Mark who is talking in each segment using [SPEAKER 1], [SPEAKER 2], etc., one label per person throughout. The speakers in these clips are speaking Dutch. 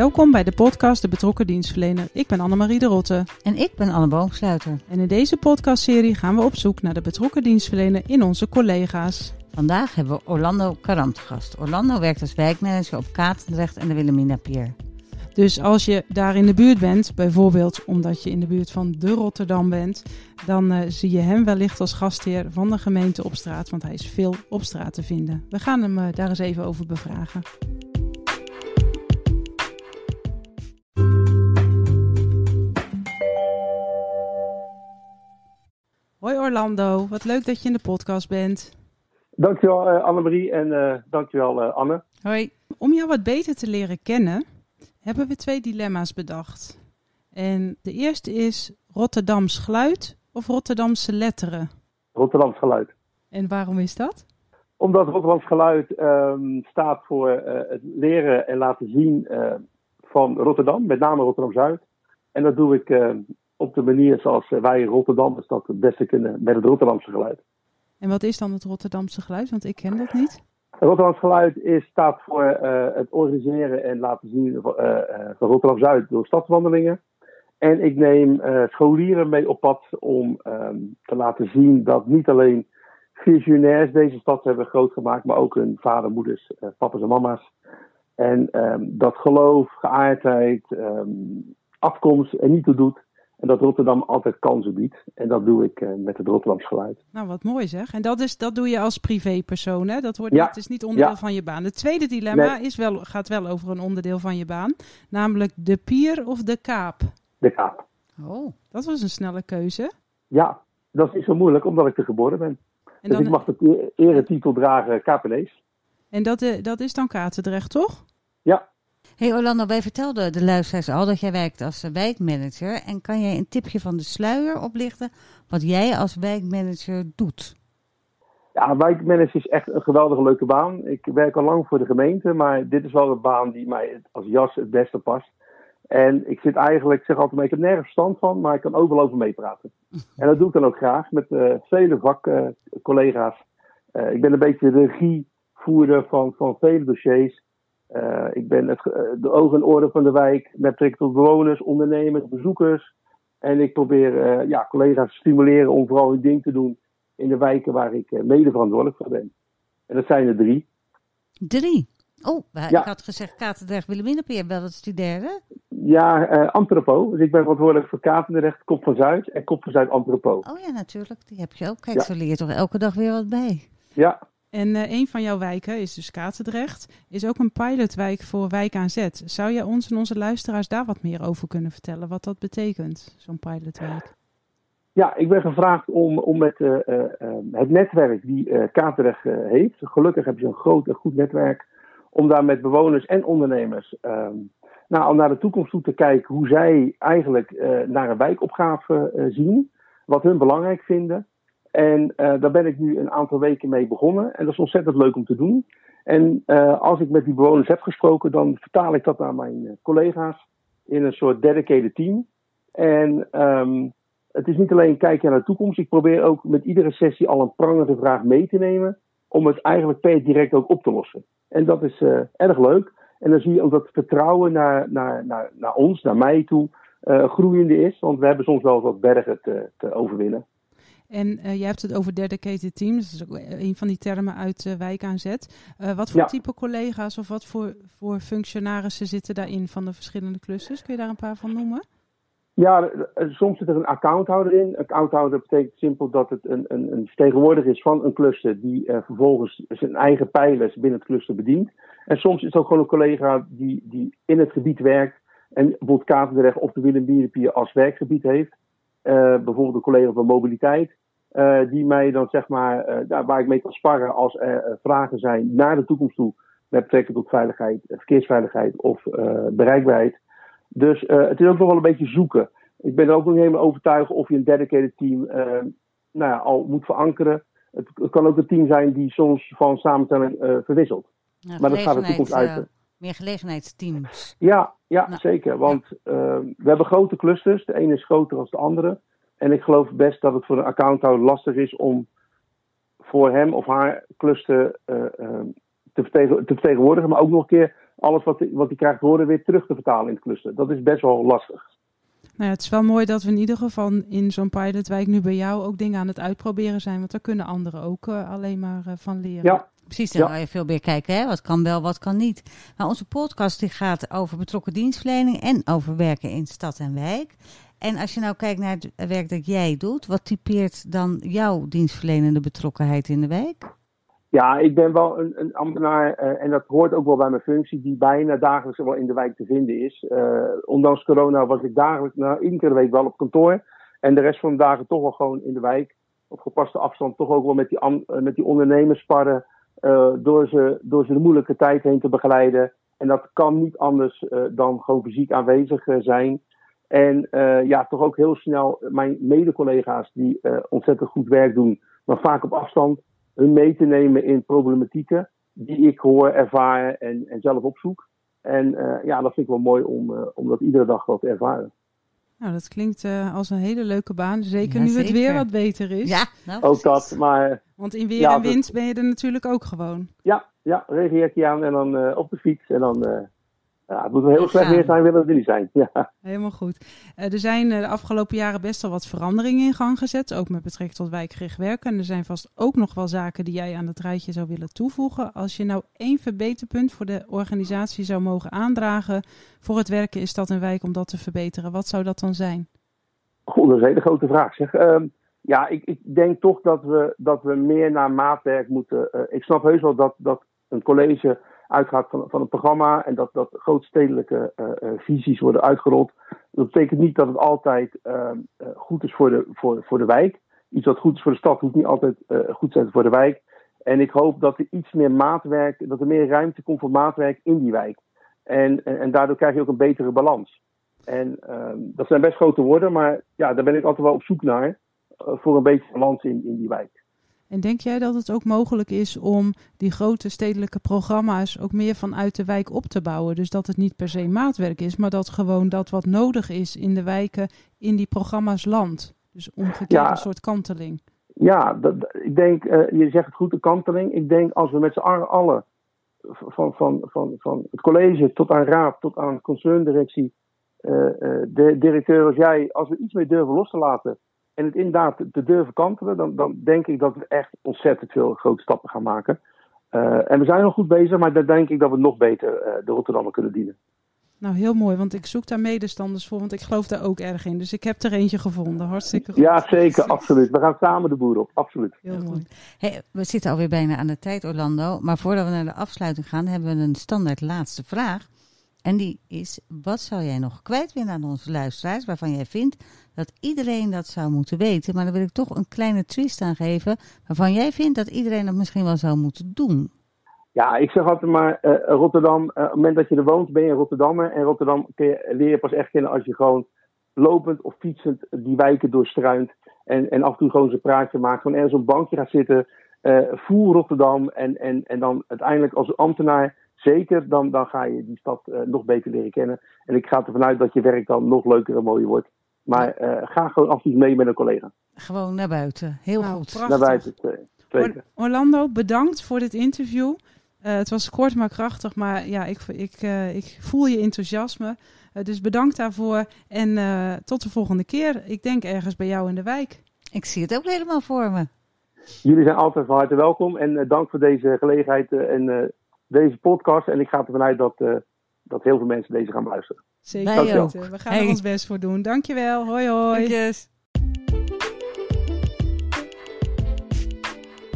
[SPEAKER 1] Welkom bij de podcast De Betrokken Dienstverlener. Ik ben Annemarie de Rotte.
[SPEAKER 2] En ik ben Anne Boomsluiter.
[SPEAKER 1] En in deze podcastserie gaan we op zoek naar de betrokken dienstverlener in onze collega's.
[SPEAKER 2] Vandaag hebben we Orlando Karam te gast. Orlando werkt als wijkmanager op Katendrecht en de Wilhelmina Pier.
[SPEAKER 1] Dus als je daar in de buurt bent, bijvoorbeeld omdat je in de buurt van de Rotterdam bent, dan uh, zie je hem wellicht als gastheer van de gemeente op straat, want hij is veel op straat te vinden. We gaan hem uh, daar eens even over bevragen. Hoi Orlando, wat leuk dat je in de podcast bent.
[SPEAKER 3] Dankjewel uh, Annemarie en uh, dankjewel uh, Anne.
[SPEAKER 1] Hoi. Om jou wat beter te leren kennen, hebben we twee dilemma's bedacht. En de eerste is Rotterdams geluid of Rotterdamse letteren?
[SPEAKER 3] Rotterdams geluid.
[SPEAKER 1] En waarom is dat?
[SPEAKER 3] Omdat Rotterdams geluid um, staat voor het leren en laten zien van Rotterdam, met name Rotterdam-Zuid. En dat doe ik op de manier zoals wij Rotterdammers dat het beste kunnen met het Rotterdamse geluid.
[SPEAKER 1] En wat is dan het Rotterdamse geluid? Want ik ken dat niet.
[SPEAKER 3] Het Rotterdamse geluid is, staat voor uh, het organiseren en laten zien uh, uh, van Rotterdam-Zuid door stadswandelingen. En ik neem scholieren mee op pad om um, te laten zien dat niet alleen visionairs deze stad hebben groot gemaakt, maar ook hun vader, moeders, papa's en mama's. En um, dat geloof, geaardheid, um, afkomst er niet toe doet. En dat Rotterdam altijd kansen biedt. En dat doe ik uh, met het Rotterdams geluid.
[SPEAKER 1] Nou, wat mooi zeg. En dat, is, dat doe je als privépersoon, hè? Dat, wordt, ja. dat is niet onderdeel ja. van je baan. Het tweede dilemma nee. is wel, gaat wel over een onderdeel van je baan. Namelijk de pier of de kaap?
[SPEAKER 3] De kaap.
[SPEAKER 1] Oh, dat was een snelle keuze.
[SPEAKER 3] Ja, dat is niet zo moeilijk, omdat ik er geboren ben. En dus dan... ik mag de eretitel dragen Kapenees.
[SPEAKER 1] En dat, uh, dat is dan Katendrecht, toch?
[SPEAKER 3] Ja,
[SPEAKER 2] Hey Orlando, wij vertelden de luisteraars al dat jij werkt als wijkmanager. En kan jij een tipje van de sluier oplichten wat jij als wijkmanager doet?
[SPEAKER 3] Ja, wijkmanager is echt een geweldige leuke baan. Ik werk al lang voor de gemeente, maar dit is wel een baan die mij als jas het beste past. En ik zit eigenlijk, ik zeg altijd, ik heb nergens verstand van, maar ik kan overal over meepraten. En dat doe ik dan ook graag met uh, vele vakcollega's. Uh, ik ben een beetje de regievoerder van, van vele dossiers. Uh, ik ben het, de ogen en oren van de wijk met betrekking tot bewoners, ondernemers, bezoekers. En ik probeer uh, ja, collega's te stimuleren om vooral hun ding te doen in de wijken waar ik uh, mede verantwoordelijk voor ben. En dat zijn er drie.
[SPEAKER 2] Drie? Oh, ja. ik had gezegd Katendrecht Wilhelminapeer, wel dat is die derde?
[SPEAKER 3] Ja, uh, Antropo. Dus ik ben verantwoordelijk voor Katendrecht, Kop van Zuid en Kop van Zuid Antropo.
[SPEAKER 2] Oh ja, natuurlijk. Die heb je ook. Kijk, ja. zo leer je toch elke dag weer wat bij.
[SPEAKER 3] Ja,
[SPEAKER 1] en uh, een van jouw wijken is dus Katendrecht. Is ook een pilotwijk voor Wijk aan Zet. Zou jij ons en onze luisteraars daar wat meer over kunnen vertellen? Wat dat betekent, zo'n pilotwijk?
[SPEAKER 3] Ja, ik ben gevraagd om, om met uh, uh, het netwerk die Katendrecht heeft. Gelukkig hebben ze een groot en goed netwerk. Om daar met bewoners en ondernemers nou, naar de toekomst toe te kijken. Hoe zij eigenlijk naar een wijkopgave zien. Wat hun belangrijk vinden. En uh, daar ben ik nu een aantal weken mee begonnen. En dat is ontzettend leuk om te doen. En uh, als ik met die bewoners heb gesproken, dan vertaal ik dat naar mijn uh, collega's in een soort dedicated team. En um, het is niet alleen kijken naar de toekomst. Ik probeer ook met iedere sessie al een prangende vraag mee te nemen. Om het eigenlijk per direct ook op te lossen. En dat is erg leuk. En dan zie je ook dat vertrouwen naar, naar, naar, naar ons, naar mij toe, groeiende is. Want we hebben soms wel wat bergen te overwinnen.
[SPEAKER 1] En uh, jij hebt het over dedicated teams. Dat is ook een van die termen uit uh, Wijk aan Zet. Uh, wat voor ja. type collega's of wat voor, voor functionarissen zitten daarin van de verschillende clusters? Kun je daar een paar van noemen?
[SPEAKER 3] Ja, soms zit er een accounthouder in. Een accounthouder betekent simpel dat het een, een, een vertegenwoordiger is van een cluster die vervolgens zijn eigen pijlers binnen het cluster bedient. En soms is het ook gewoon een collega die, die in het gebied werkt en bijvoorbeeld Katendrecht of de Willem Bierenpier als werkgebied heeft. Bijvoorbeeld een collega van mobiliteit. Uh, die mij dan zeg maar, uh, waar ik mee kan sparren als er vragen zijn naar de toekomst toe met betrekking tot veiligheid, eh, verkeersveiligheid of eh, bereikbaarheid. Dus eh, het is ook nog wel een beetje zoeken. Ik ben er ook nog niet helemaal overtuigd of je een dedicated team eh, nou ja, al moet verankeren. Het, kan ook een team zijn die soms van samenstelling eh, verwisselt. Maar dat gaat de toekomst uit.
[SPEAKER 2] eh, meer gelegenheidsteams.
[SPEAKER 3] Ja, ja
[SPEAKER 2] Nou,
[SPEAKER 3] zeker. Want eh, we hebben grote clusters. De ene is groter dan de andere. En ik geloof best dat het voor een accounthouder lastig is om voor hem of haar cluster eh, eh, te, vertegen- te vertegenwoordigen. Maar ook nog een keer alles wat hij wat die krijgt horen weer terug te vertalen in het cluster. Dat is best wel lastig.
[SPEAKER 1] Nou ja, het is wel mooi dat we in ieder geval in zo'n pilotwijk nu bij jou ook dingen aan het uitproberen zijn. Want daar kunnen anderen ook alleen maar van leren.
[SPEAKER 3] Ja,
[SPEAKER 2] Precies, dan
[SPEAKER 3] Ja.
[SPEAKER 2] je veel meer kijken, hè? wat kan wel, wat kan niet. Maar onze podcast die gaat over betrokken dienstverlening en over werken in stad en wijk. En als je nou kijkt naar het werk dat jij doet, wat typeert dan jouw dienstverlenende betrokkenheid in de wijk?
[SPEAKER 3] Ja, ik ben wel een, een ambtenaar eh, en dat hoort ook wel bij mijn functie, die bijna dagelijks wel in de wijk te vinden is. Eh, ondanks corona was ik dagelijks, nou, de week wel op kantoor. En de rest van de dagen toch wel gewoon in de wijk. Op gepaste afstand toch ook wel met die, eh, met die ondernemers sparren. Eh, door, ze, door ze de moeilijke tijd heen te begeleiden. En dat kan niet anders eh, dan gewoon fysiek aanwezig eh, zijn. En ja, toch ook heel snel mijn mede-collega's die ontzettend goed werk doen, maar vaak op afstand hun mee te nemen in problematieken die ik hoor, ervaar en, en zelf opzoek. En ja, dat vind ik wel mooi om, eh, om dat iedere dag wel te ervaren.
[SPEAKER 1] Nou, dat klinkt eh, als een hele leuke baan. Zeker
[SPEAKER 2] Ja,
[SPEAKER 1] nu het weer wat beter is.
[SPEAKER 2] Ja, nou,
[SPEAKER 3] Ook dat, maar
[SPEAKER 1] Want in weer
[SPEAKER 3] Ja,
[SPEAKER 1] en
[SPEAKER 3] dat-
[SPEAKER 1] wind ben je er natuurlijk ook gewoon.
[SPEAKER 3] ja, ja regenjekje aan en dan eh, op de fiets. En dan, eh, ja, het moet wel heel slecht weer zijn, willen we er niet zijn. Ja.
[SPEAKER 1] Helemaal goed. Eh, er zijn eh, de afgelopen jaren best wel wat veranderingen in gang gezet. Ook met betrekking tot wijkgericht werken. En er zijn vast ook nog wel zaken die jij aan het rijtje zou willen toevoegen. Als je nou één verbeterpunt voor de organisatie zou mogen aandragen. voor het werken in stad en wijk om dat te verbeteren, wat zou dat dan zijn?
[SPEAKER 3] Goed, dat is een hele grote vraag. Zeg. Ehm, ja, ik, ik denk toch dat we, dat we meer naar maatwerk moeten. eh, ik snap heus wel dat, dat een college uitgaat van, van een programma en dat, dat grootstedelijke eh, eh, visies worden uitgerold. Dat betekent niet dat het altijd ehm, eh, goed is voor de, voor, voor de wijk. Iets wat goed is voor de stad hoeft niet altijd goed te zijn voor de wijk. En ik hoop dat er iets meer maatwerk, dat er meer ruimte komt voor maatwerk in die wijk. En, en, daardoor krijg je ook een betere balans. En ehm, dat zijn best grote woorden, maar ja, daar ben ik altijd wel op zoek naar. voor een beetje balans in, in die wijk.
[SPEAKER 1] En denk jij dat het ook mogelijk is om die grote stedelijke programma's ook meer vanuit de wijk op te bouwen? Dus dat het niet per se maatwerk is, maar dat gewoon dat wat nodig is in de wijken in die programma's landt. Dus omgekeerd
[SPEAKER 3] Ja.
[SPEAKER 1] een soort kanteling.
[SPEAKER 3] Ja, dat, ik denk, eh, je zegt het goed, de kanteling. Ik denk als we met z'n allen, van, van, van, van het college tot aan raad, tot aan concerndirectie, eh, eh, de directeur als jij, als we iets meer durven los te laten en het inderdaad te, durven kantelen, dan, dan denk ik dat we echt ontzettend veel grote stappen gaan maken. Eh, en we zijn nog goed bezig, maar daar denk ik dat we nog beter eh, de Rotterdammer kunnen dienen.
[SPEAKER 1] Nou, heel mooi, want ik zoek daar medestanders voor, want ik geloof daar ook erg in. Dus ik heb er eentje gevonden. Hartstikke goed.
[SPEAKER 3] Ja, zeker, absoluut. We gaan samen de boer op, absoluut.
[SPEAKER 1] Heel mooi.
[SPEAKER 2] Hey, we zitten alweer bijna aan de tijd, Orlando. Maar voordat we naar de afsluiting gaan, hebben we een standaard laatste vraag. En die is, wat zou jij nog kwijt willen aan onze luisteraars, waarvan jij vindt dat iedereen dat zou moeten weten? Maar dan wil ik toch een kleine twist aan geven, waarvan jij vindt dat iedereen dat misschien wel zou moeten doen.
[SPEAKER 3] Ja, ik zeg altijd maar, eh, Rotterdam, eh, op het moment dat je er woont, ben je een Rotterdammer. En Rotterdam kun je, leer je pas echt kennen als je gewoon lopend of fietsend die wijken doorstruint. En, en af en toe gewoon zo'n praatje maakt. Gewoon ergens op een bankje gaat zitten. eh voel Rotterdam. En, en, en dan uiteindelijk als ambtenaar, zeker, dan, dan ga je die stad eh, nog beter leren kennen. En ik ga ervan uit dat je werk dan nog leuker en mooier wordt. Maar eh, ga gewoon af en toe mee met een collega.
[SPEAKER 2] Gewoon naar buiten. Heel
[SPEAKER 1] Nou,
[SPEAKER 2] goed.
[SPEAKER 1] prachtig.
[SPEAKER 3] Naar buiten. eh.
[SPEAKER 1] Or- Orlando, bedankt voor dit interview. Eh, het was kort maar krachtig, maar ja, ik, ik, eh, ik voel je enthousiasme. Eh, dus bedankt daarvoor en eh, tot de volgende keer. Ik denk ergens bij jou in de wijk.
[SPEAKER 2] Ik zie het ook helemaal voor me.
[SPEAKER 3] Jullie zijn altijd van harte welkom. En dank voor deze gelegenheid en eh, deze podcast. En ik ga ervan uit dat, eh, dat heel veel mensen deze gaan beluisteren.
[SPEAKER 1] Zeker
[SPEAKER 2] Wij
[SPEAKER 1] weten.
[SPEAKER 2] ook.
[SPEAKER 1] We gaan
[SPEAKER 2] Hey.
[SPEAKER 1] er ons best voor doen. Dankjewel. Hoi hoi.
[SPEAKER 2] Dankjes.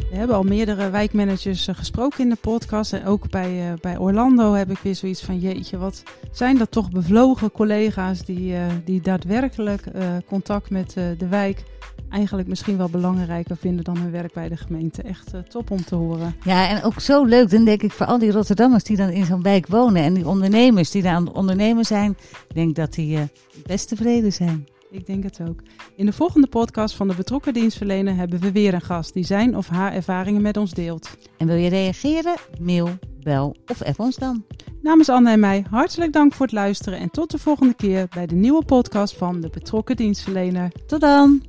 [SPEAKER 1] We hebben al meerdere wijkmanagers eh, gesproken in de podcast. En ook bij, eh, bij Orlando heb ik weer zoiets van: jeetje, wat zijn dat toch bevlogen collega's die, eh, die daadwerkelijk eh, contact met eh, de wijk eigenlijk misschien wel belangrijker vinden dan hun werk bij de gemeente. Echt eh, top om te horen.
[SPEAKER 2] Ja, en ook zo leuk, dan denk ik, voor al die Rotterdammers die dan in zo'n wijk wonen en die ondernemers die daar aan het ondernemen zijn, ik denk dat die eh, best tevreden zijn.
[SPEAKER 1] Ik denk het ook. In de volgende podcast van de betrokken dienstverlener hebben we weer een gast die zijn of haar ervaringen met ons deelt.
[SPEAKER 2] En wil je reageren? Mail, bel of app ons dan.
[SPEAKER 1] Namens Anne en mij hartelijk dank voor het luisteren en tot de volgende keer bij de nieuwe podcast van de betrokken dienstverlener.
[SPEAKER 2] Tot dan!